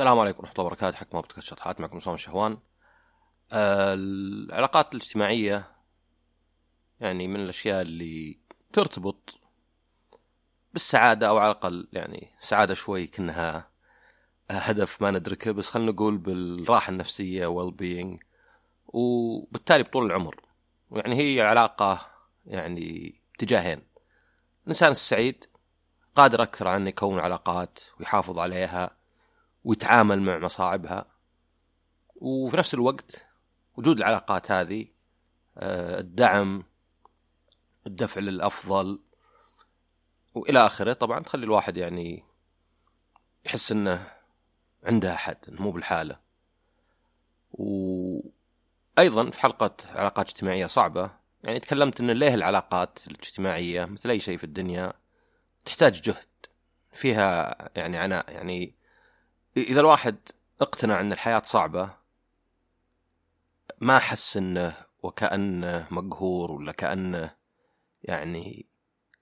السلام عليكم ورحمة الله وبركاته. حكم بودكاست شطحات. معكم عصام الشهوان. آه، العلاقات الاجتماعية يعني من الأشياء اللي ترتبط بالسعادة أو على الأقل يعني سعادة شوي كأنها هدف ما ندركه. بس خلينا نقول بالراحة النفسية well being وبالتالي بطول العمر. يعني هي علاقة يعني اتجاهين الإنسان السعيد قادر أكثر على يكون علاقات ويحافظ عليها. ويتعامل مع مصاعبها. وفي نفس الوقت وجود العلاقات هذه آه، الدعم الدفع للأفضل وإلى آخره. طبعا تخلي الواحد يعني يحس إنه عنده أحد مو بالحالة. وأيضا في حلقة علاقات اجتماعية صعبة يعني تكلمت إن ليه العلاقات الاجتماعية مثل أي شيء في الدنيا تحتاج جهد فيها يعني عناء يعني إذا الواحد اقتنع أن الحياة صعبة ما احس أنه وكأنه مقهور ولا كأنه يعني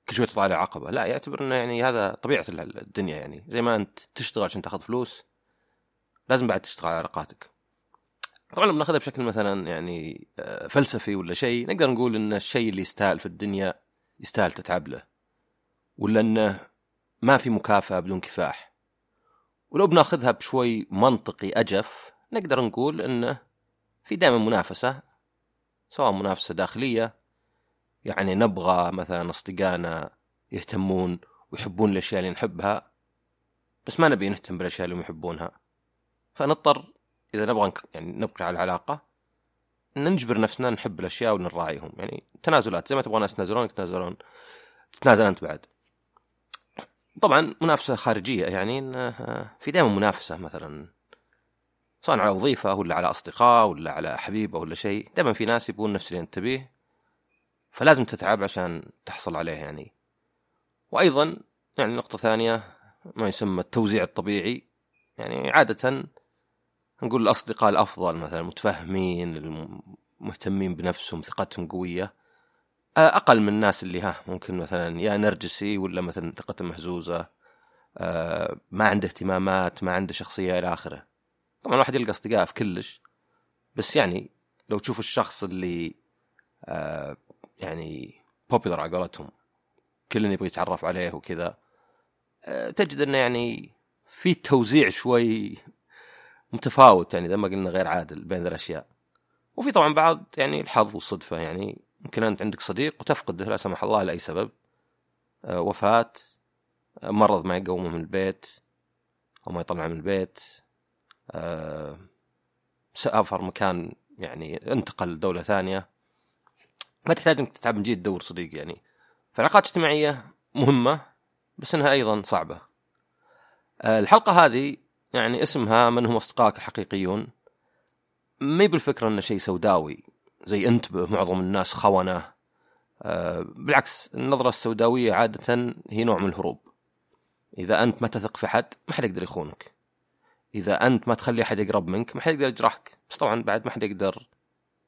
كل شوي تطلع له عقبة. لا يعتبر أنه يعني هذا طبيعة الدنيا يعني. زي ما أنت تشتغل عشان تأخذ فلوس لازم بعد تشتغل على علاقاتك طبعا لما نأخذها بشكل مثلا يعني آه، فلسفي ولا شيء نقدر نقول أن الشيء اللي يستاهل في الدنيا يستاهل تتعب له ولا أنه ما في مكافأة بدون كفاح. ولو بناخذها بشوي منطقي أجف نقدر نقول إنه في دائما منافسة سواء منافسة داخلية يعني نبغى مثلا أصدقائنا يهتمون ويحبون الأشياء اللي نحبها بس ما نبي نهتم بالأشياء اللي يحبونها. فنضطر إذا نبغى يعني نبقي على العلاقة ان نجبر نفسنا نحب الأشياء ونراعيهم. يعني تنازلات زي ما تبغى ناس يتنازلون يتنازلون تتنازل أنت بعد. طبعا منافسة خارجية يعني انه في دائما منافسة مثلا سواء على وظيفة ولا على أصدقاء ولا على حبيبه ولا شيء دائما في ناس يبون نفس اللي أنت تبيه فلازم تتعب عشان تحصل عليه يعني. وأيضا يعني نقطة ثانية ما يسمى التوزيع الطبيعي يعني عادة نقول الأصدقاء الأفضل مثلا المتفهمين المهتمين بنفسهم ثقتهم قوية. أقل من الناس اللي ها ممكن مثلا يا نرجسي ولا مثلا ثقته مهزوزه ما عنده اهتمامات ما عنده شخصية إلى آخره. طبعا الواحد يلقى أصدقاء في كلش بس يعني لو تشوف الشخص اللي يعني بوبيلر على قولتهم كل يبغى يتعرف عليه وكذا تجد إنه يعني في توزيع شوي متفاوت يعني زي ما قلنا غير عادل بين الأشياء. وفي طبعا بعض يعني الحظ والصدفة يعني يمكن أنت عندك صديق وتفقده لا سمح الله لأي سبب. آه، وفاة آه، مرض ما يقومه من البيت أو ما يطلعه من البيت. آه، سافر مكان يعني انتقل لدولة ثانية. ما تحتاج إنك تتعب من جيد تدور صديق يعني. فالعلاقات الاجتماعية مهمة بس إنها أيضا صعبة. الحلقة هذه يعني اسمها من هم أصدقائك الحقيقيون. ما بالفكرة انه شيء سوداوي؟ زي انتبه معظم الناس خونة. آه بالعكس النظرة السوداوية عادة هي نوع من الهروب. إذا أنت ما تثق في حد ما حد يقدر يخونك. إذا أنت ما تخلي أحد يقرب منك ما حد يقدر يجرحك. بس طبعا بعد ما حد يقدر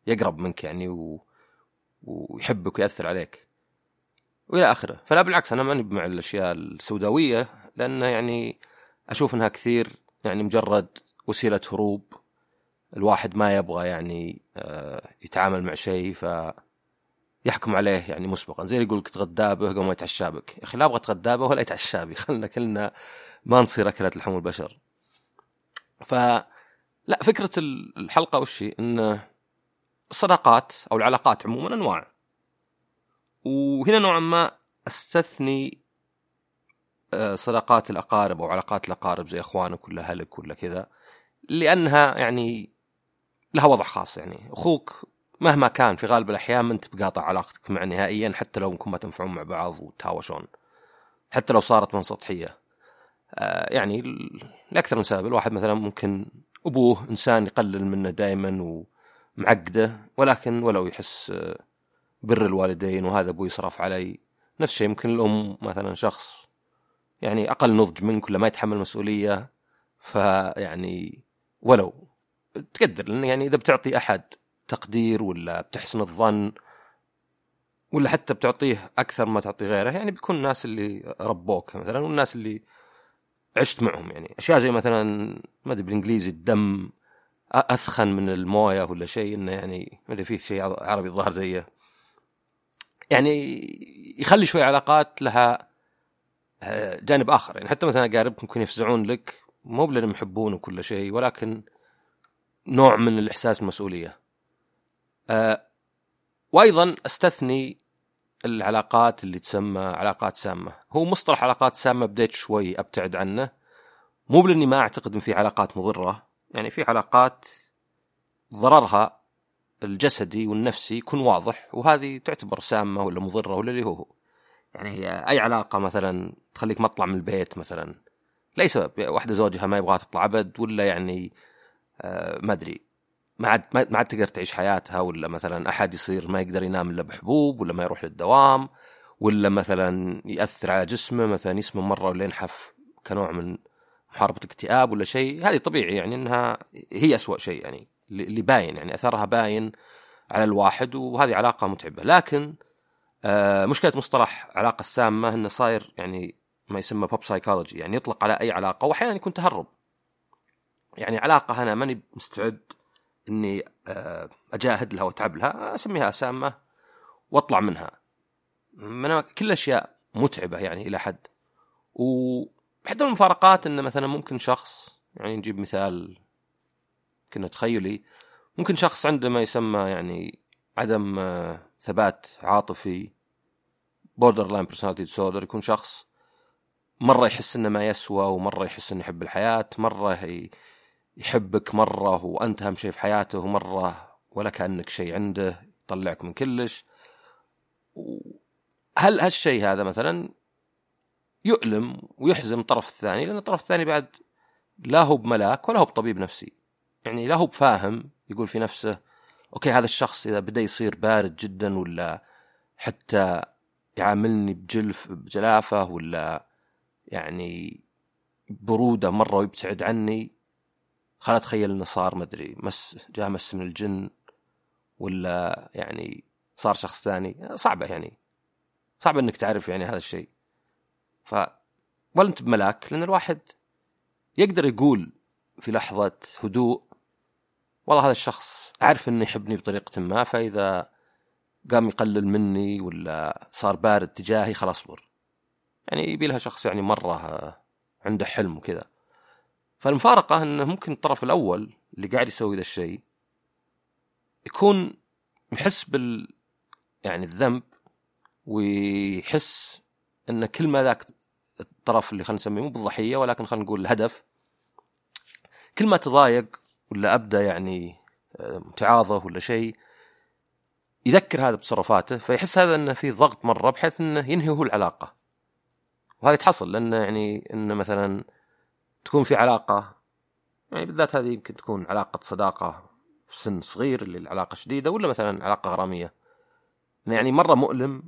يقرب منك يعني و... ويحبك ويأثر عليك. وإلى آخره. فلا بالعكس أنا ماني مع الأشياء السوداوية لأنه يعني أشوف أنها كثير يعني مجرد وسيلة هروب. الواحد ما يبغى يعني آه، يتعامل مع شيء ف يحكم عليه يعني مسبقا. زي اللي يقول لك تغدى به قبل ما يتعشى بك. يا أخي لا أبغى اتغدى به ولا يتعشى بي. خلنا كلنا ما نصير أكلة لحوم البشر. ف لا فكرة الحلقة وش هي؟ إن الصداقات أو العلاقات عموما أنواع. وهنا نوعا ما أستثني آه، صداقات الأقارب أو علاقات الأقارب زي إخوانك ولا أهلك ولا كذا لأنها يعني لها وضع خاص يعني. أخوك مهما كان في غالب الأحيان ما أنت بقاطع علاقتك معه نهائيا حتى لو أنكم ما تنفعون مع بعض وتهاوشون. حتى لو صارت من سطحيه آه يعني لأكثر من سبب. الواحد مثلا ممكن أبوه إنسان يقلل منه دائما ومعقده ولكن ولو يحس آه، بر الوالدين وهذا أبوي يصرف علي نفس الشيء. ممكن الأم مثلا شخص يعني أقل نضج منك ولا ما يتحمل مسؤولية فيعني ولو تقدر لأن يعني إذا بتعطي أحد تقدير ولا بتحسن الظن ولا حتى بتعطيه أكثر ما تعطي غيره يعني بيكون الناس اللي ربوك مثلا والناس اللي عشت معهم يعني أشياء زي مثلا ما أدري بالإنجليزي الدم أثخن من الموية ولا شيء إنه يعني ما أدري في شيء عربي الظاهر زيه. يعني يخلي شوي علاقات لها آه، جانب آخر يعني حتى مثلا اقاربك ممكن يفزعون لك مو بلأنهم يحبون وكل شيء ولكن نوع من الإحساس بالمسؤوليه. أه وأيضا أستثني العلاقات اللي تسمى علاقات سامة، هو مصطلح علاقات سامة بديت شوي أبتعد عنه. مو بلأني ما أعتقد إن في علاقات مضرة، يعني في علاقات ضررها الجسدي والنفسي يكون واضح وهذه تعتبر سامة ولا مضرة ولا اللي هو يعني أي علاقة مثلا تخليك ما تطلع من البيت مثلا لاي سبب واحدة زوجها ما يبغاها تطلع أبد ولا يعني ما أدري. ما عاد ما عاد تقدر تعيش حياتها ولا مثلا أحد يصير ما يقدر ينام إلا بحبوب ولا ما يروح للدوام ولا مثلا يأثر على جسمه مثلا يسمه مرة ولا ينحف كنوع من محاربة الاكتئاب ولا شيء. هذه طبيعي يعني إنها هي أسوأ شيء يعني اللي باين يعني أثرها باين على الواحد وهذه علاقة متعبة. لكن آه مشكلة مصطلح علاقة سامه إنه صاير يعني ما يسمى pop psychology يعني يطلق على أي علاقة واحيانا يكون تهرب. يعني علاقة أنا ماني مستعد إني آه أجاهد لها وأتعب لها أسميها سامة وأطلع منها. من كل الأشياء متعبة يعني إلى حد. وحتى المفارقات انه مثلا ممكن شخص يعني نجيب مثال كنا تخيلي ممكن شخص عنده ما يسمى يعني عدم آه، ثبات عاطفي borderline personality disorder يكون شخص مرة يحس إنه ما يسوى ومرة يحس إنه يحب الحياة مرة يحبك مرة وأنت أهم شيء في حياته ومره ولا كأنك شيء عنده يطلعك من كلش. هل هالشيء هذا مثلا يؤلم ويحزن الطرف الثاني؟ لأن الطرف الثاني بعد لا هو بملاك ولا هو بطبيب نفسي. يعني لا هو بفاهم يقول في نفسه أوكي هذا الشخص إذا بدأ يصير بارد جدا ولا حتى يعاملني بجلف بجلافة ولا يعني برودة مرة ويبتعد عني خل اتخيل إنه صار مدري مس جاء مس من الجن ولا يعني صار شخص ثاني. صعبة يعني. صعب إنك تعرف يعني هذا الشيء. ف ولا أنت بملاك لأن الواحد يقدر يقول في لحظة هدوء والله هذا الشخص اعرف إنه يحبني بطريقة ما فإذا قام يقلل مني ولا صار بارد تجاهي خلاص أصبر. يعني يبي لها شخص يعني مرة عنده حلم وكذا. فالمفارقة إنه ممكن الطرف الأول اللي قاعد يسوي ذا الشيء يكون يحس بال يعني الذنب ويحس إن كل ما ذاك الطرف اللي خلينا نسميه مو بالضحية ولكن خلينا نقول الهدف كل ما تضايق ولا أبدأ يعني متعاظه ولا شيء يذكر هذا بتصرفاته فيحس هذا إنه في ضغط مرة بحيث إنه ينهي هو العلاقة. وهذه تحصل لأن يعني إنه مثلا تكون في علاقة. يعني بالذات هذه يمكن تكون علاقة صداقة في سن صغير اللي العلاقة شديدة ولا مثلا علاقة غرامية. يعني مرة مؤلم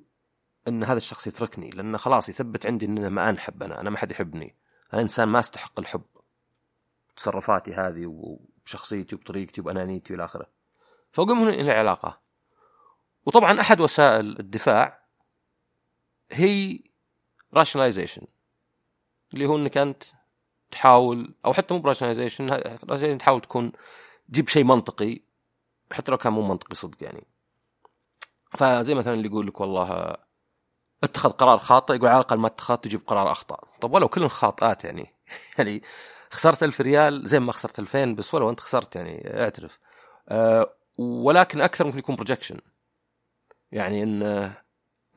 إن هذا الشخص يتركني لأنه خلاص يثبت عندي ان أنا ما أنحب أنا أنا ما حد يحبني. أنا إنسان ما أستحق الحب. تصرفاتي هذه وبشخصيتي وبطريقتي وبأنانيتي وإلى آخره. فأقوم هنا إلى علاقة. وطبعا أحد وسائل الدفاع هي rationalization اللي هو إنك أنت تحاول أو حتى مو ب rationalization تحاول تكون تجيب شيء منطقي حتى لو كان مو منطقي صدق يعني. فزي مثلا اللي يقول لك والله اتخذ قرار خاطئ يقول على الأقل ما اتخذت تجيب قرار أخطأ. طب ولو كلهم خاطئات يعني يعني خسرت ألف ريال زي ما خسرت 2000 بس ولو أنت خسرت يعني اعترف. أه ولكن أكثر ممكن يكون بروجكشن يعني إن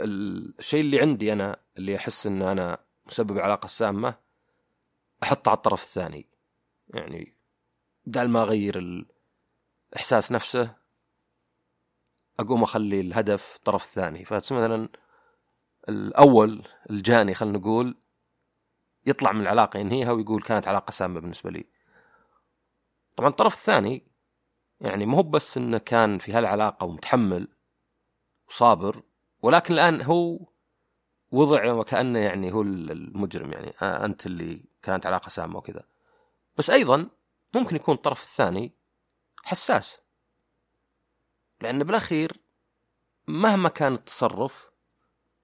الشيء اللي عندي أنا اللي أحس إن أنا مسبب علاقة سامة أحطه على الطرف الثاني. يعني بدل ما أغير الإحساس نفسه أقوم أخلي الهدف الطرف الثاني فمثلا الأول الجاني خلينا نقول يطلع من العلاقة ينهيها ويقول كانت علاقة سامة بالنسبة لي. طبعا الطرف الثاني يعني مو بس إنه كان في هالعلاقة ومتحمل وصابر ولكن الآن هو وضع وكأنه يعني هو المجرم يعني أنت اللي كانت علاقه سامه وكذا. بس أيضا ممكن يكون الطرف الثاني حساس. لأن بالأخير مهما كان التصرف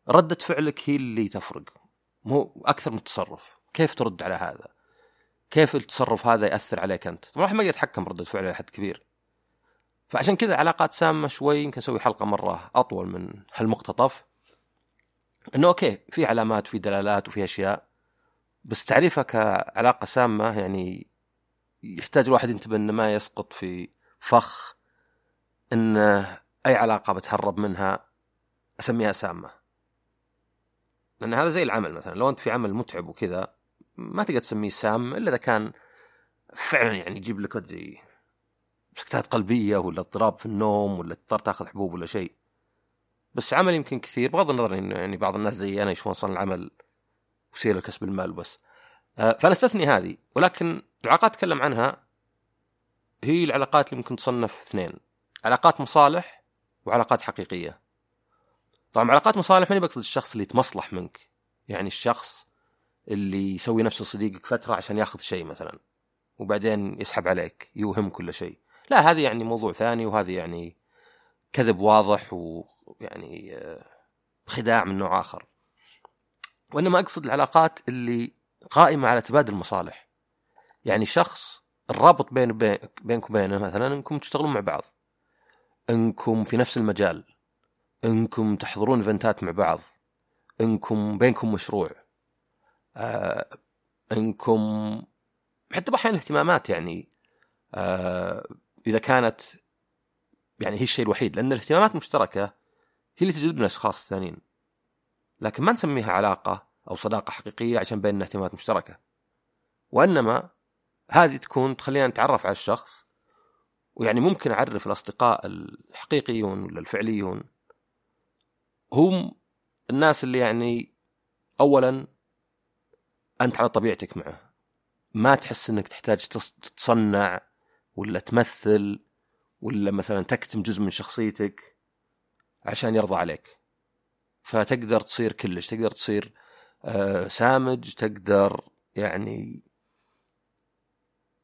ردة فعلك هي اللي تفرق. مو أكثر من التصرف. كيف ترد على هذا؟ كيف التصرف هذا يأثر عليك أنت؟ طبعا الواحد ما يتحكم رده فعله لحد كبير. فعشان كذا علاقات سامة شوي يمكن أسوي حلقة مرة أطول من هالمقتطف. إنه أوكي في علامات وفي دلالات وفي أشياء بس تعريفها كعلاقة سامة يعني يحتاج الواحد ينتبه إنه ما يسقط في فخ إن أي علاقة بتهرب منها أسميها سامة. لأن هذا زي العمل مثلا لو أنت في عمل متعب وكذا ما تقدر تسميه سام إلا إذا كان فعلا يعني يجيب لك سكتات قلبية ولا اضطراب في النوم ولا تضطر تأخذ حبوب ولا شيء. بس عمل يمكن كثير. بغض النظر إنه يعني بعض الناس زي أنا يشوفون أصلا العمل وسيله كسب المال بس آه، فأنا استثني هذه. ولكن العلاقات اتكلم عنها هي العلاقات اللي ممكن تصنف اثنين. علاقات مصالح وعلاقات حقيقية. طبعا علاقات مصالح ماني بقصد الشخص اللي يتمصلح منك. يعني الشخص اللي يسوي نفسه صديقك فترة عشان ياخذ شيء مثلا وبعدين يسحب عليك يوهم كل شيء. لا هذه يعني موضوع ثاني وهذه يعني كذب واضح ويعني آه، خداع من نوع آخر. وإنما أقصد العلاقات اللي قائمة على تبادل المصالح. يعني شخص الرابط بين بينك وبينه مثلا إنكم تشتغلون مع بعض. إنكم في نفس المجال. إنكم تحضرون إيفنتات مع بعض. إنكم بينكم مشروع. آه إنكم حتى أحيانا اهتمامات يعني آه إذا كانت يعني هي الشيء الوحيد لأن الاهتمامات المشتركه هي اللي تجذب الأشخاص الثانيين. لكن ما نسميها علاقة أو صداقة حقيقية عشان بيننا اهتمامات مشتركة. وإنما هذه تكون تخلينا نتعرف على الشخص ويعني ممكن أعرف الأصدقاء الحقيقيون ولا الفعليون. هم الناس اللي يعني اولا أنت على طبيعتك معه. ما تحس إنك تحتاج تتصنع ولا تمثل ولا مثلا تكتم جزء من شخصيتك عشان يرضى عليك. فتقدر تصير كلش تقدر تصير آه سامج تقدر يعني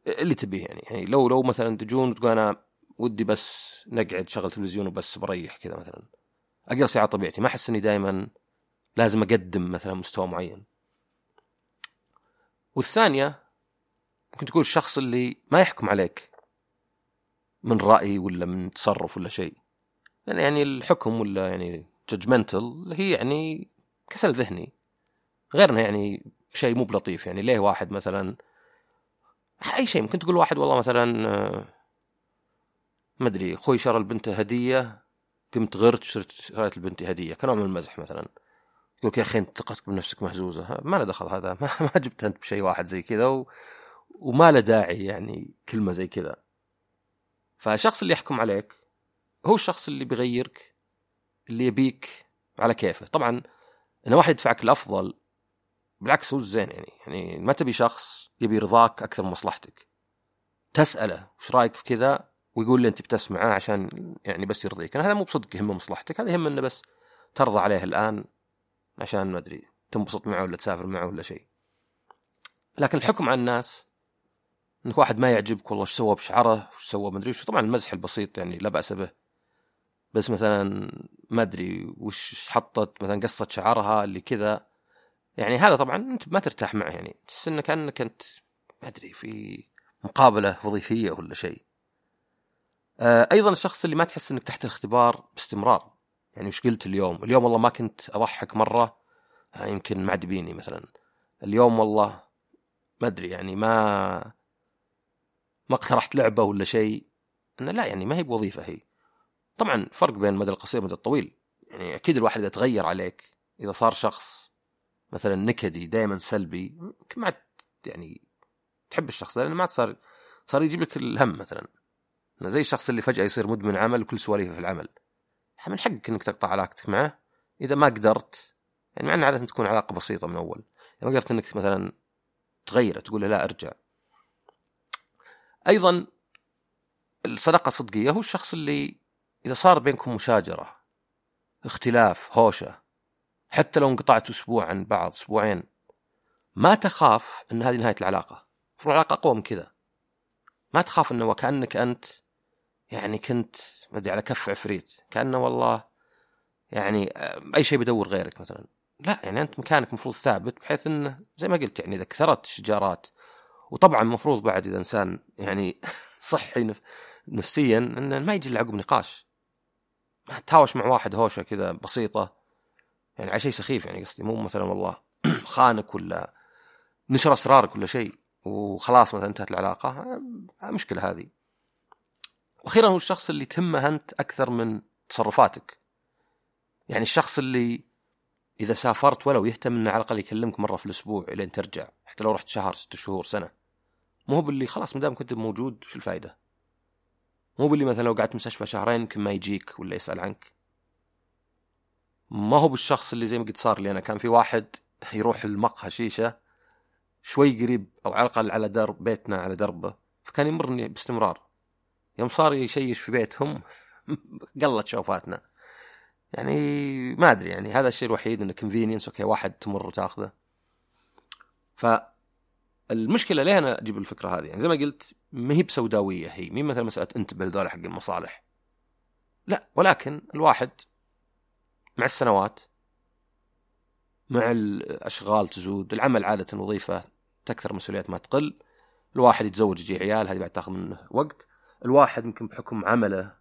اللي تبيه يعني. يعني لو لو مثلا تجون وتقول أنا ودي بس نقعد شغل تلفزيون وبس بريح كذا مثلا. اجلس على طبيعتي. ما أحس إني دائما لازم أقدم مثلا مستوى معين. والثانية ممكن تكون الشخص اللي ما يحكم عليك. من رأي ولا من تصرف ولا شيء. يعني يعني الحكم ولا يعني جادجمنتال هي يعني كسل ذهني. غيرنا يعني شيء مو بلطيف. يعني ليه واحد مثلا أي شيء ممكن تقول واحد والله مثلا آه، ما أدري أخوي شرى لبنته هدية قمت غرت شريت لبنتي هدية. كنوع من المزح مثلا. يقول يا أخي أنت ثقتك بنفسك مهزوزة. ما له دخل هذا. ما, ما جبت أنت بشيء واحد زي كذا و... وما له داعي يعني كلمة زي كذا. فالشخص اللي يحكم عليك هو الشخص اللي بيغيرك اللي يبيك على كيفه. طبعا إن واحد يدفعك الأفضل بالعكس هو الزين يعني يعني ما تبي شخص يبي رضاك أكثر من مصلحتك. تسأله وش رأيك في كذا ويقول لي أنت بتسمعه عشان يعني بس يرضيك. أنا هذا مو بصدق يهمه مصلحتك هذا يهم إنه بس ترضى عليه الآن عشان ما أدري تنبسط معه ولا تسافر معه ولا شيء. لكن الحكم على الناس إنك واحد ما يعجبك والله إيش سوى بشعره وش سوى ما أدري وش طبعا المزح البسيط يعني لا بأس به. بس مثلا ما أدري وش حطت مثلا قصة شعرها اللي كذا. يعني هذا طبعا أنت ما ترتاح معه يعني. تحس إنك كانك أنت ما أدري في مقابلة وظيفية ولا شيء. آه أيضا الشخص اللي ما تحس إنك تحت الاختبار باستمرار. يعني وش قلت اليوم؟ اليوم والله ما كنت أضحك مرة. آه، يمكن معدبيني مثلا. اليوم والله ما أدري يعني ما ما اقترحت لعبة ولا شيء. إنه لا يعني ما هي بوظيفة هي. طبعا فرق بين المدى القصير والمدى الطويل. يعني أكيد الواحد إذا تغير عليك إذا صار شخص مثلا نكدي دائما سلبي ما يعني تحب الشخص لأنه ما صار صار يجيب لك الهم مثلا. زي الشخص اللي فجأة يصير مدمن عمل وكل سواليفه في العمل. من حقك إنك تقطع علاقتك معه. إذا ما قدرت يعني مع ان عادة تكون علاقة بسيطة من أول. إذا ما قدرت إنك مثلا تغيره تقول له لا ارجع. أيضا الصداقه الصدقيه هو الشخص اللي إذا صار بينكم مشاجرة اختلاف هوشة حتى لو انقطعتوا أسبوع عن بعض أسبوعين ما تخاف إن هذه نهاية العلاقة. المفروض العلاقة أقوى من كذا. ما تخاف إنه وكأنك أنت يعني كنت ما أدري على كف عفريت. كأنه والله يعني أي شيء بدور غيرك مثلا. لا يعني أنت مكانك المفروض ثابت بحيث إنه زي ما قلت يعني إذا كثرت الشجارات وطبعا المفروض بعد إذا إنسان يعني صحي نف... نفسيا انه ما يجي عقب نقاش. ما تهاوش مع واحد هوشة كذا بسيطة. يعني على شيء سخيف يعني قصدي مو مثلا والله خانك ولا نشر أسرارك ولا شيء وخلاص مثلا انتهت العلاقة. مشكلة هذه. وأخيرا هو الشخص اللي تهمه أنت أكثر من تصرفاتك. يعني الشخص اللي إذا سافرت ولو يهتم إنه على الأقل يكلمك مرة في الأسبوع إلين ترجع حتى لو رحت شهر ست شهور سنة. مو هو باللي خلاص ما دام كنت موجود شو الفائده مو باللي مثلا لو قعدت مستشفى شهرين يمكن ما يجيك ولا يسأل عنك. ما هو بالشخص اللي زي ما قد صار لي أنا كان في واحد يروح المقهى شيشة شوي قريب أو على الأقل على درب بيتنا على دربه فكان يمرني باستمرار. يوم صار يشيش في بيتهم قلت شوفاتنا. يعني ما أدري يعني هذا الشيء الوحيد إنه convenience okay واحد تمر وتاخذه. فالمشكلة ليه أنا أجيب الفكرة هذه؟ يعني زي ما قلت ما هي بسوداوية هي مي مثلا مسألة انتبه لذول حق المصالح. لا ولكن الواحد مع السنوات مع الأشغال تزود العمل عادة وظيفة تكثر مسؤوليات ما تقل الواحد يتزوج يجي عيال هذه بعد تاخذ منه وقت الواحد يمكن بحكم عمله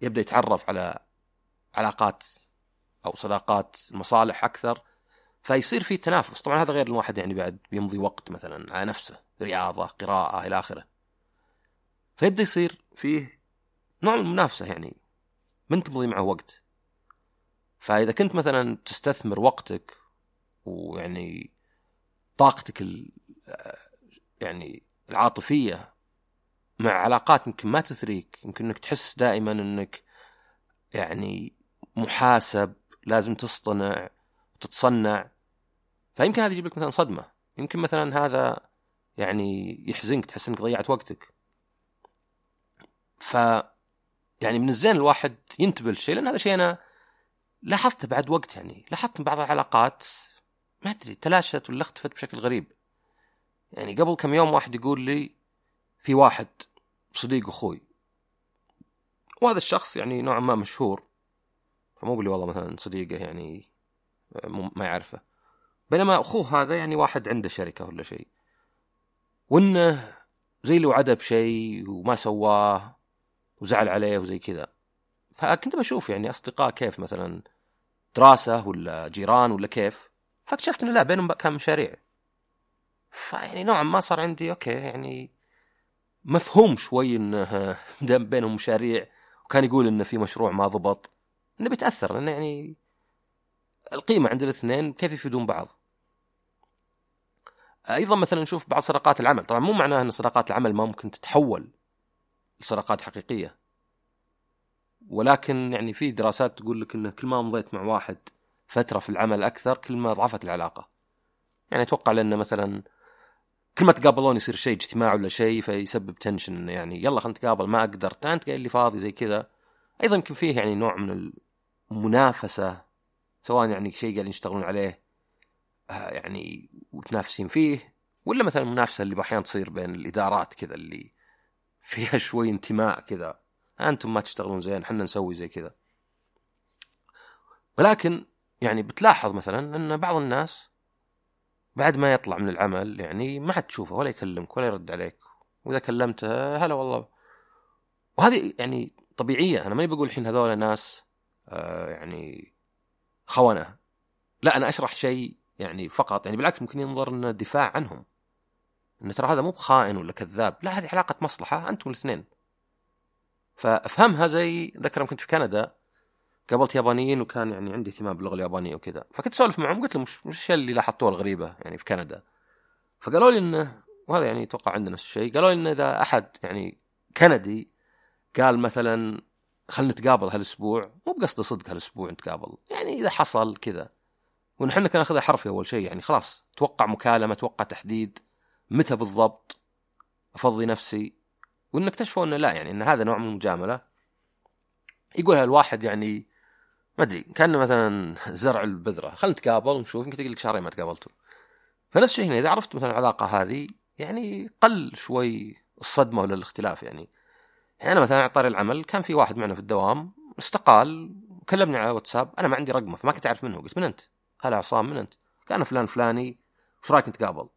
يبدأ يتعرف على علاقات أو صداقات مصالح أكثر فيصير في تنافس. طبعا هذا غير الواحد يعني بعد بيمضي وقت مثلا على نفسه رياضة قراءة إلى آخره. فيبدأ يصير فيه نوع من المنافسة يعني من تمضي معه وقت. فإذا كنت مثلا تستثمر وقتك ويعني طاقتك يعني العاطفية مع علاقات يمكن ما تثريك يمكن إنك تحس دائما إنك يعني محاسب لازم تصطنع تتصنع. فيمكن هذا يجيب لك مثلا صدمة. يمكن مثلا هذا يعني يحزنك تحس إنك ضيعت وقتك. ف يعني من الزين الواحد ينتبه للشيء لأن هذا شيء أنا لاحظته بعد وقت يعني. لاحظت بعض العلاقات ما أدري تلاشت ولا اختفت بشكل غريب. يعني قبل كم يوم واحد يقول لي في واحد صديق أخوي. وهذا الشخص يعني نوعا ما مشهور. فمو بلي والله مثلا صديقه يعني ما يعرفه. بينما أخوه هذا يعني واحد عنده شركة ولا شيء. وإنه زي اللي وعده بشيء وما سواه وزعل عليه وزي كذا. فكنت بشوف يعني أصدقاء كيف مثلا دراسة ولا جيران ولا كيف. فاكتشفت إنه لا بينهم كان مشاريع. فيعني نوعا ما صار عندي أوكي يعني مفهوم شوي إنه دام بينهم مشاريع. وكان يقول إنه في مشروع ما ضبط. إنه بيتأثر لأنه يعني القيمة عند الاثنين كيف يفيدون بعض. أيضا مثلا نشوف بعض صداقات العمل. طبعا مو معناه إن صداقات العمل ما ممكن تتحول لصداقات حقيقية. ولكن يعني في دراسات تقول لك إنه كل ما مضيت مع واحد فترة في العمل أكثر كل ما ضعفت العلاقة. يعني أتوقع لأن مثلا كل ما تقابلون يصير شيء اجتماع ولا شيء فيسبب تنشن يعني يلا خلينا نتقابل ما أقدر أنت قايل لي فاضي زي كذا. أيضا يمكن فيه يعني نوع من المنافسه سواء يعني شيء قاعدين يشتغلون عليه آه، يعني وتنافسين فيه ولا مثلا المنافسه اللي أحيانا تصير بين الإدارات كذا اللي فيها شوي انتماء كذا. أنتم ما تشتغلون زين إحنا نسوي زي كذا. ولكن يعني بتلاحظ مثلا إن بعض الناس بعد ما يطلع من العمل يعني ما حد تشوفه ولا يكلمك ولا يرد عليك. وإذا كلمته هلا والله. وهذه يعني طبيعية أنا ماني بقول الحين هذول ناس يعني خونة. لا أنا أشرح شيء يعني فقط يعني بالعكس ممكن ينظر انه دفاع عنهم. إن ترى هذا مو بخائن ولا كذاب. لا هذه علاقة مصلحة أنتم الاثنين. فأفهمها زي ذكر كنت في كندا. قابلت يابانيين وكان يعني عندي اهتمام باللغة اليابانية وكذا. فكنت أسولف معهم قلت لهم مش الشيء اللي لاحظتوه الغريبة يعني في كندا. فقالوا لي إنه وهذا يعني أتوقع عندنا نفس الشيء قالوا لي انه إذا أحد يعني كندي قال مثلا خلينا نتقابل هالأسبوع. مو بقصد صدق هالأسبوع نتقابل. يعني إذا حصل كذا. ونحن كنا ناخذها حرفي أول شيء. يعني خلاص توقع مكالمة توقع تحديد. متى بالضبط؟ أفضي نفسي. وان اكتشفوا إنه لا يعني إن هذا نوع من المجاملة. يقولها الواحد يعني ما أدري كانه مثلا زرع البذرة. خلينا نتقابل ونشوف. يمكن تقول شهرين ما تقابلتوا. فنفس الشيء هنا. إذا عرفت مثلا العلاقة هذه يعني قل شوي الصدمة ولا الاختلاف. يعني يعني أنا مثلا على طاري العمل كان في واحد معنا في الدوام استقال وكلمني على واتساب أنا ما عندي رقمه فما كنت أعرف منه قلت من أنت؟ هلا عصام من أنت؟ كان فلان فلاني وش رأيك نتقابل؟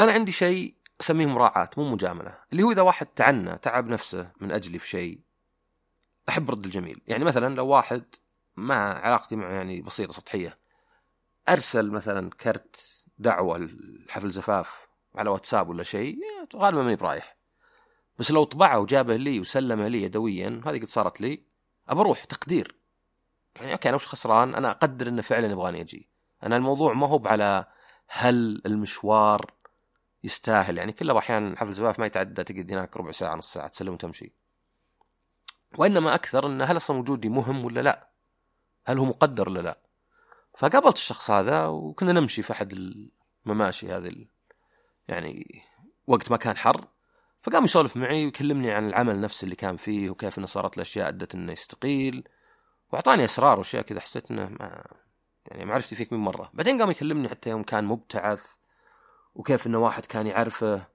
أنا عندي شيء أسميه مراعاة مو مجاملة اللي هو إذا واحد تعنى تعب نفسه من أجلي في شيء أحب رد الجميل يعني مثلا لو واحد ما علاقتي معه يعني بسيطة سطحية أرسل مثلا كرت دعوة لحفل زفاف على واتساب ولا شيء غالبا ماني برايح بس لو طبعه وجابه لي وسلمه لي يدويا هذه قد صارت لي. أبى أروح تقدير. يعني أوكي أنا وش خسران؟ أنا أقدر إنه فعلا يبغاني أجي. أنا الموضوع ما هو على هل المشوار يستاهل. يعني كله أحيانا حفل زفاف ما يتعدى تقعد هناك ربع ساعة نص ساعة تسلم وتمشي. وإنما أكثر انه هل أصلا وجودي مهم ولا لا؟ هل هو مقدر ولا لا؟ فقابلت الشخص هذا وكنا نمشي في أحد المماشي هذه يعني وقت ما كان حر. فقام يسولف معي ويكلمني عن العمل نفسه اللي كان فيه وكيف إنه صارت الأشياء أدت إنه يستقيل. وأعطاني أسرار وأشياء كذا حسيت إنه ما يعني ما عرفتي فيك من مرة. بعدين قام يكلمني حتى يوم كان مبتعث وكيف إنه واحد كان يعرفه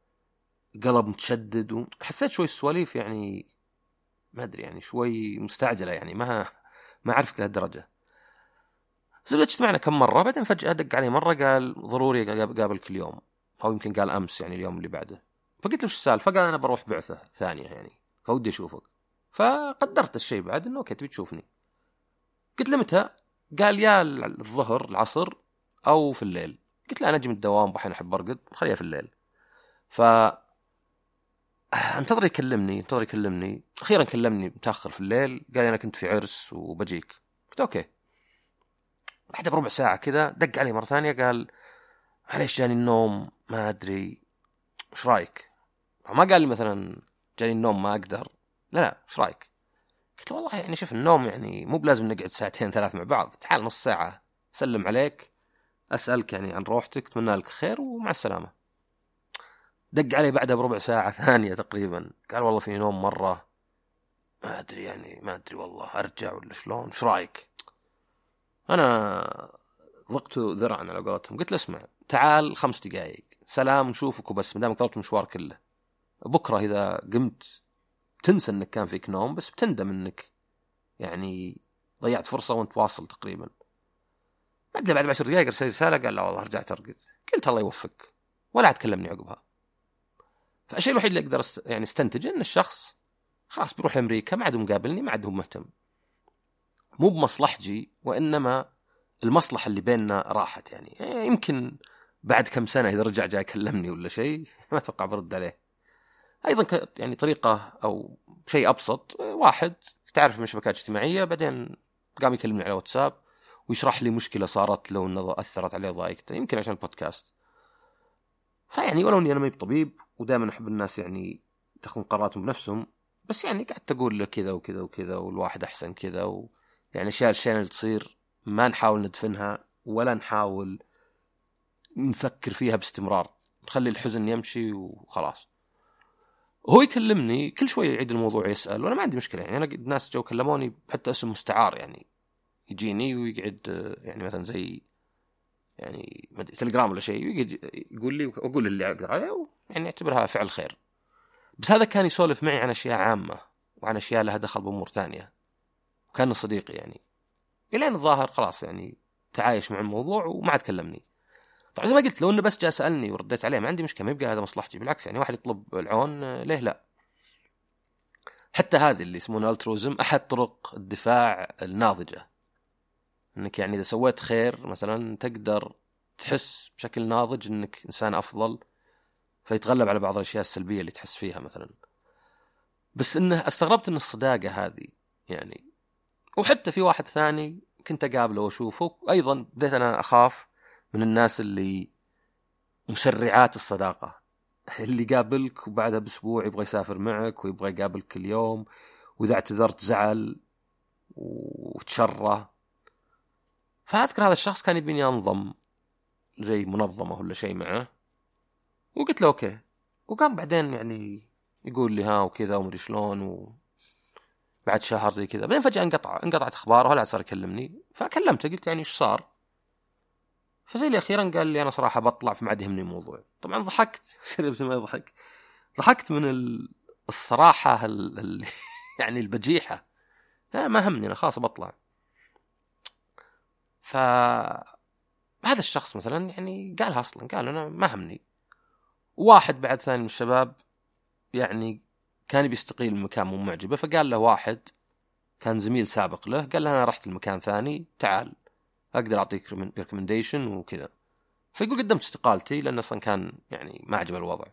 قلب متشدد وحسيت شوي السواليف يعني ما أدري يعني شوي مستعجلة يعني ما ما أعرفك لهالدرجة. زبده اجتمعنا كم مرة بعدين فجأة دق علي مرة قال ضروري اقابلك اليوم أو يمكن قال أمس يعني اليوم اللي بعده. فقلت له وش السالفة؟ قال أنا بروح بعثة ثانية يعني فودي أشوفك. فقدرت الشيء بعد إنه okay تبي تشوفني. قلت له متى؟ قال يا الظهر العصر أو في الليل. قلت له أنا أجي من الدوام وأحيانا أحب أرقد خليها في الليل. ف أنتظر يكلمني أنتظر يكلمني. أخيرا كلمني متأخر في الليل. قال أنا كنت في عرس وبجيك. قلت okay. بعد بربع ساعة كذا دق علي مرة ثانية قال معليش جاني النوم ما أدري إيش رأيك؟ ما قال لي مثلا جاني النوم ما أقدر. لا لا إيش رأيك؟ قلت له والله يعني شوف النوم يعني مو بلازم نقعد ساعتين ثلاث مع بعض. تعال نص ساعة سلم عليك أسألك يعني عن روحتك أتمنى لك خير ومع السلامة. دق علي بعدها بربع ساعة ثانية تقريبا. قال والله في نوم مرة. ما أدري يعني ما أدري والله أرجع ولا شلون؟ إيش رأيك؟ أنا ضقت ذرعا على قولتهم. قلت له اسمع تعال خمس دقائق سلام نشوفك وبس ما دامك طلبت المشوار كله. بكرة إذا قمت تنسى إنك كان فيك نوم بس بتندم إنك يعني ضيعت فرصة وأنت واصل تقريبا. بعد بعد عشر دقائق ارسل رسالة قال لا والله رجعت ارقد قلت الله يوفقك ولا عاد كلمني عقبها. فالشيء الوحيد اللي أقدر. يعني أستنتجه إن الشخص خلاص بيروح لأمريكا ما عاد مقابلني ما عاد هو مهتم. مو بمصلحتي وإنما المصلحة اللي بيننا راحت يعني. يمكن بعد كم سنة إذا رجع جاي يكلمني ولا شيء ما أتوقع برد عليه. أيضا يعني طريقة أو شيء أبسط واحد تعرف من شبكات اجتماعية بعدين قام يكلمني على واتساب ويشرح لي مشكلة صارت له إنه أثرت عليه ضايقته يمكن عشان البودكاست. فيعني ولو إني أنا ما طبيب ودائما أحب الناس يعني تاخذون قراراتهم بنفسهم بس يعني قاعد تقول له كذا وكذا وكذا والواحد أحسن كذا و... يعني اشياء الاشياء اللي تصير ما نحاول ندفنها ولا نحاول نفكر فيها باستمرار. نخلي الحزن يمشي وخلاص. هو يكلمني كل شوي يعيد الموضوع يسأل وأنا ما عندي مشكلة يعني. أنا الناس جو كلموني حتى اسم مستعار يعني. يجيني ويقعد يعني مثلا زي يعني تليجرام ولا شيء ويقعد يقول لي وأقول اللي أقدر عليه يعني أعتبرها فعل خير. بس هذا كان يسولف معي عن أشياء عامة وعن أشياء لها دخل بأمور ثانية. وكان صديقي يعني. الين الظاهر خلاص يعني تعايش مع الموضوع وما عاد كلمني. طبعا زي ما قلت لو إنه بس جاء سألني ورديت عليه ما عندي مشكلة ما يبقى هذا مصلحتي. بالعكس يعني واحد يطلب العون ليه لا؟ حتى هذه اللي يسمونها التروزم أحد طرق الدفاع الناضجة. إنك يعني إذا سويت خير مثلا تقدر تحس بشكل ناضج إنك إنسان أفضل فيتغلب على بعض الأشياء السلبية اللي تحس فيها مثلا. بس إنه استغربت إن الصداقة هذه يعني وحتى في واحد ثاني كنت أقابله وأشوفه أيضا بديت أنا أخاف من الناس اللي مسرعات الصداقة. اللي يقابلك وبعدها بأسبوع يبغى يسافر معك ويبغى يقابلك كل يوم وإذا اعتذرت زعل وتشره فأذكر هذا الشخص كان يبيني انضم زي منظمة ولا شيء معه. وقلت له أوكي. وقام بعدين يعني يقول لي ها وكذا ومدري شلون و بعد شهر زي كذا. بعدين فجأة انقطع انقطعت أخباره ولا صار يكلمني. فكلمته قلت يعني إيش صار؟ اللي أخيرا قال لي أنا صراحة بطلع فما عاد يهمني الموضوع. طبعا ضحكت. شربت ما يضحك. ضحكت من الصراحة ال... يعني البجيحة. ما همني أنا خلاص بطلع. ف هذا الشخص مثلا يعني قالها أصلا قال أنا ما همني. واحد بعد ثاني من الشباب يعني كان بيستقيل من مكان مو معجبة فقال له واحد كان زميل سابق له قال له أنا رحت لمكان ثاني تعال. أقدر أعطيك ريكومنديشن وكذا. فيقول قدمت استقالتي لأن أصلا كان يعني ما عجبه الوضع.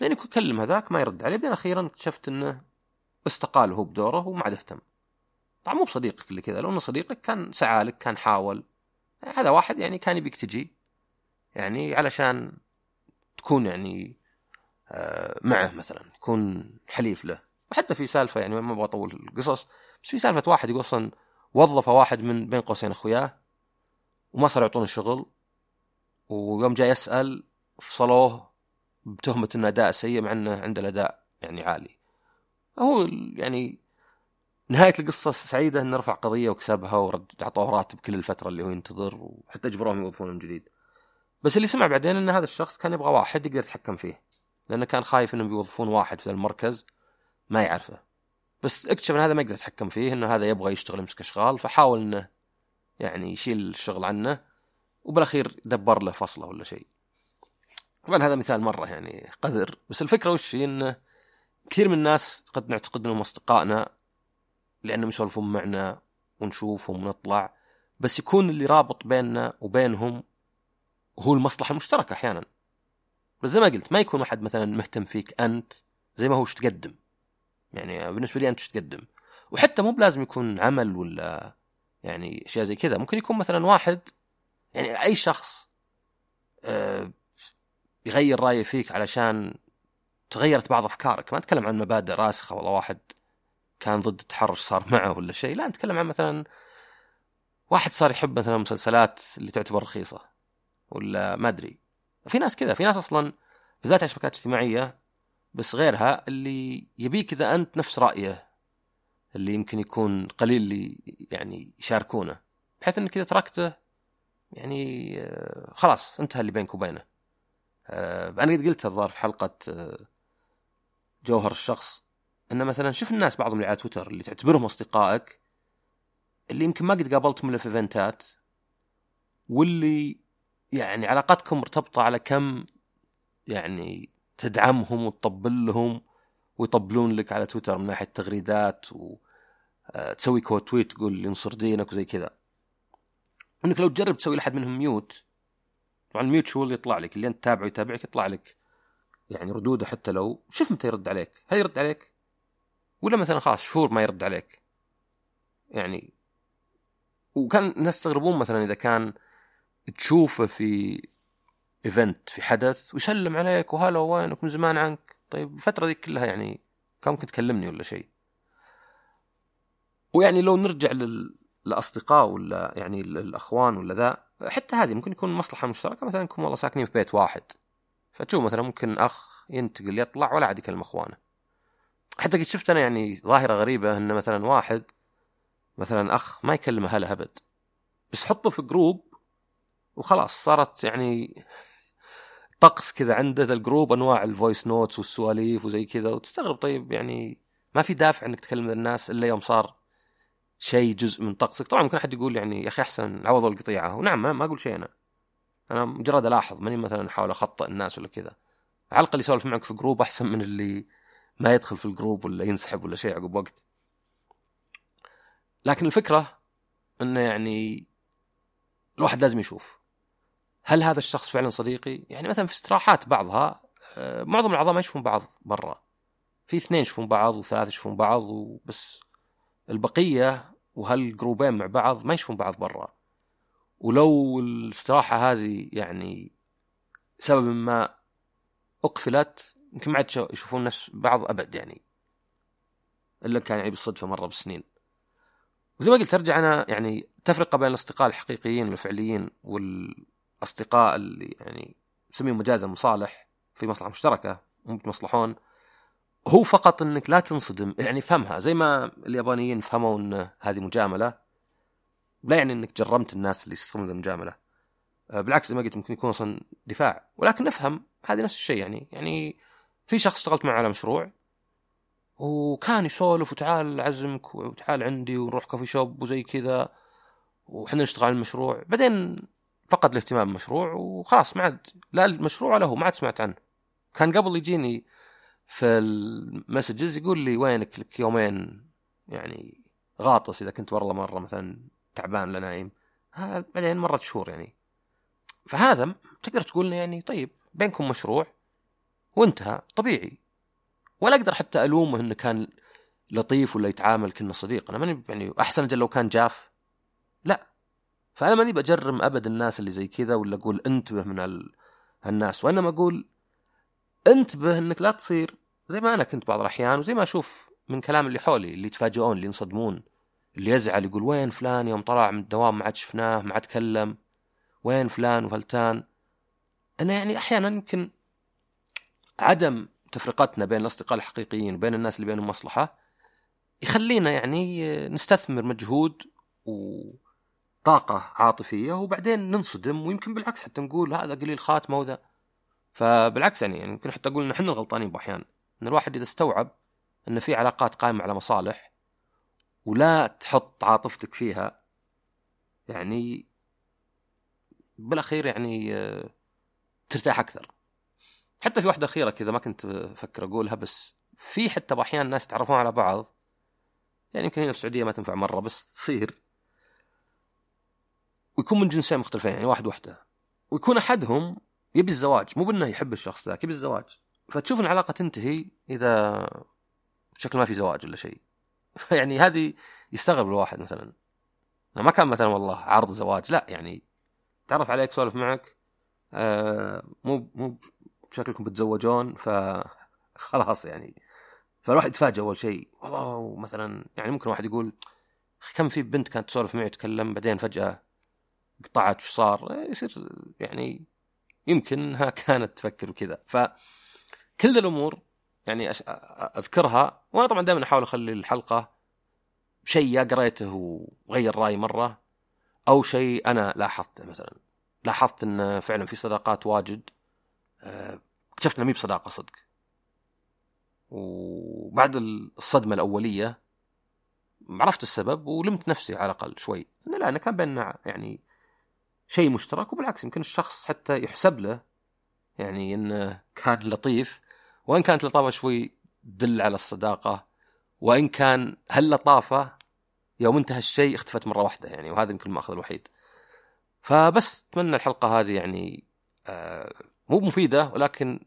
لأني كلم هذاك ما يرد عليه بعدين أخيرا اكتشفت إنه استقال هو بدوره وما عاد اهتم طبعا مو بصديقك اللي كذا لو انه صديقك كان سعالك كان حاول. هذا واحد يعني كان يبيك تجي يعني علشان تكون يعني آه، معه مثلا يكون حليف له. وحتى في سالفة يعني ما أبغى أطول القصص بس في سالفة واحد يقول أصلا وظف واحد من بين قوسين أخوياه وما صار يعطونه شغل ويوم جاي يسأل فصلوه بتهمة انه اداء سيء مع إنه عنده الأداء يعني عالي. هو يعني نهاية القصة سعيدة إنه رفع قضية وكسبها ورد أعطوه راتب كل الفترة اللي هو ينتظر وحتى إجبروهم يوظفون من جديد. بس اللي سمع بعدين إن هذا الشخص كان يبغى واحد يقدر يتحكم فيه لأنه كان خايف إنهم بيوظفون واحد في المركز ما يعرفه. بس اكتشف إن هذا ما يقدر يتحكم فيه إنه هذا يبغى يشتغل يمسك أشغال فحاول إنه يعني يشيل الشغل عنه وبالأخير دبر له فصله ولا شيء. طبعا هذا مثال مرة يعني قذر بس الفكرة وش؟ هي انه كثير من الناس قد نعتقد انهم أصدقائنا لأنهم يسولفون معنا ونشوفهم ونطلع بس يكون اللي رابط بيننا وبينهم هو المصلحة المشتركة أحيانا. بس زي ما قلت ما يكون واحد مثلا مهتم فيك أنت زي ما هو وش تقدم. يعني بالنسبة لي أنت وش تقدم. وحتى مو بلازم يكون عمل ولا يعني أشياء زي كذا. ممكن يكون مثلا واحد يعني أي شخص آه، يغير رأيه فيك علشان تغيرت بعض أفكارك. ما أتكلم عن مبادئ راسخة والله واحد كان ضد التحرش صار معه ولا شيء. لا نتكلم عن مثلا واحد صار يحب مثلا مسلسلات اللي تعتبر رخيصة ولا ما أدري. في ناس كذا في ناس أصلا بالذات على الشبكات الاجتماعيه بس غيرها اللي يبيك إذا أنت نفس رأيه. اللي يمكن يكون قليل اللي يعني يشاركونه بحيث إنك إذا تركته يعني آه، خلاص انتهى اللي بينك وبينه. آه، أنا قد قلت الظاهر في حلقة آه، جوهر الشخص إن مثلا شوف الناس بعضهم اللي على تويتر اللي تعتبرهم أصدقائك اللي يمكن ما قد قابلتهم إلا في event ات واللي يعني علاقتكم مرتبطة على كم يعني تدعمهم وتطبل لهم ويطبلون لك على تويتر من ناحية تغريدات وتسوي آه، quote tweet تقول ينصر دينك وزي كذا. انك لو تجرب تسوي لحد منهم mute طبعا ال mute شو اللي يطلع لك؟ اللي أنت تتابعه يتابعك يطلع لك. يعني ردوده حتى لو شوف متى يرد عليك. هل يرد عليك؟ ولا مثلا خلاص شهور ما يرد عليك. يعني وكان الناس يستغربون مثلا إذا كان تشوفه في event في حدث ويسلم عليك وهلا وينك؟ من زمان عنك؟ طيب الفترة ذي كلها يعني كان ممكن تكلمني ولا شيء؟ ويعني لو نرجع للاصدقاء ولا يعني الاخوان ولا ذا حتى هذه ممكن يكون مصلحة مشتركة. مثلا انكم والله ساكنين في بيت واحد فتشوف مثلا ممكن أخ ينتقل يطلع ولا عاد يكلم أخوانه. حتى قد شفت أنا يعني ظاهرة غريبة إن مثلا واحد مثلا أخ ما يكلم أهله أبد. بس حطه في group وخلاص صارت يعني طقس كذا عنده ذا ال group أنواع ال voice notes والسواليف وزي كذا. وتستغرب طيب يعني ما في دافع إنك تكلم الناس إلا يوم صار شيء جزء من طقسك. طبعا ممكن أحد يقول يعني يا أخي أحسن عوضوا القطيعة. ونعم ما أقول شيء أنا. أنا مجرد ألاحظ ماني مثلا أحاول اخطئ الناس ولا كذا. على الأقل يسولف معك في group أحسن من اللي ما يدخل في ال group ولا ينسحب ولا شيء عقب وقت. لكن الفكرة إنه يعني الواحد لازم يشوف. هل هذا الشخص فعلا صديقي؟ يعني مثلا في استراحات بعضها آه، معظم الأعضاء ما يشوفون بعض برا. في اثنين يشوفون بعض وثلاثة يشوفون بعض وبس. البقية وهال group ين مع بعض ما يشوفون بعض برا. ولو الاستراحة هذه يعني سبب ما أقفلت يمكن ما عاد يشوفون نفس بعض أبد يعني. إلا كان يعني بالصدفه مرة بالسنين وزي ما قلت أرجع أنا يعني تفرقة بين الأصدقاء الحقيقيين الفعليين والاصدقاء اللي يعني نسميهم مجازا مصالح في مصلحة مشتركة ممكن يصلحون هو فقط إنك لا تنصدم يعني فهمها زي ما اليابانيين فهموا إن هذه مجاملة. لا يعني إنك جرمت الناس اللي يستخدمون المجاملة. آه، بالعكس زي ما قلت ممكن يكون أصلا دفاع. ولكن نفهم هذه نفس الشيء يعني. يعني في شخص اشتغلت معه على مشروع وكان يسولف وتعال اعزمك وتعال عندي ونروح كافي شوب وزي كذا وحنا نشتغل على المشروع. بعدين فقد الاهتمام بالمشروع وخلاص ما عاد لا المشروع ولا هو ما عاد سمعت عنه. كان قبل يجيني في المسجز يقول لي وينك لك يومين يعني غاطس إذا كنت والله مرة مثلا تعبان ولا نايم. بعدين مرت شهور يعني. فهذا تقدر تقول يعني طيب بينكم مشروع وانتهى طبيعي. ولا أقدر حتى ألومه إنه كان لطيف ولا يتعامل كانه صديق. أنا ماني يعني أحسن لو كان جاف. لا. فأنا ماني بجرم أبد الناس اللي زي كذا ولا أقول انتبه من ال... هالناس وإنما أقول انتبه إنك لا تصير زي ما أنا كنت بعض الأحيان وزي ما أشوف من كلام اللي حولي اللي يتفاجئون اللي ينصدمون اللي يزعل يقول وين فلان يوم طلع من الدوام ما عاد شفناه ما عاد تكلم وين فلان وفلتان. أنا يعني أحيانا يمكن عدم تفرقتنا بين الأصدقاء الحقيقيين وبين الناس اللي بينهم مصلحة يخلينا يعني نستثمر مجهود وطاقه عاطفية وبعدين ننصدم ويمكن بالعكس حتى نقول هذا قليل خاتمه وذا فبالعكس يعني يمكن حتى أقول إن إحنا الغلطانين باحيان إن الواحد إذا استوعب إن في علاقات قائمة على مصالح ولا تحط عاطفتك فيها يعني بالأخير يعني آه، ترتاح أكثر. حتى في واحدة أخيرة كذا ما كنت أفكر أقولها بس في حتى باحيان ناس تعرفون على بعض. يعني يمكن هنا في السعودية ما تنفع مرة بس تصير. ويكون من جنسين مختلفين يعني واحد وحدة. ويكون أحدهم يبي الزواج مو بأنه يحب الشخص ذاك يبي الزواج. فتشوف إن العلاقة تنتهي إذا شكل ما في زواج ولا شيء. يعني هذه يستغرب الواحد مثلا. ما كان مثلا والله عرض زواج لا يعني تعرف عليك سولف معك آه مو مو شكلكم بتزوجون ف خلاص يعني. فالواحد يتفاجئ أول شيء والله مثلا يعني ممكن واحد يقول كم في بنت كانت تسولف معي تكلم بعدين فجأة قطعت وش صار يصير يعني يمكن إنها كانت تفكر وكذا. فكل الأمور يعني. أذكرها وأنا طبعا دائما أحاول أخلي الحلقة شيء يا قريته وغير رأيي مرة أو شيء أنا لاحظته مثلا. لاحظت إن فعلا في صداقات واجد آه، اكتشفت إنها مي بصداقة صدق. وبعد الصدمة الأولية عرفت السبب ولمت نفسي على الأقل شوي. لا أنا كان بيننا يعني شيء مشترك وبالعكس يمكن الشخص حتى يحسب له يعني انه كان لطيف وإن كانت لطافه شوي تدل على الصداقة وإن كان هاللطافة يوم انتهى الشيء اختفت مرة واحدة يعني وهذا يمكن المأخذ الوحيد. فبس أتمنى الحلقة هذه يعني آه مو مفيدة ولكن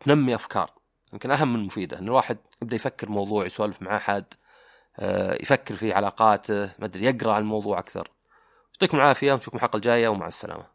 تنمي أفكار. يمكن أهم من مفيدة إن الواحد يبدأ يفكر موضوع يسولف مع أحد آه يفكر في علاقاته ما أدري يقرأ عن الموضوع أكثر. يعطيكم العافية ونشوفكم الحلقة الجاية ومع السلامة.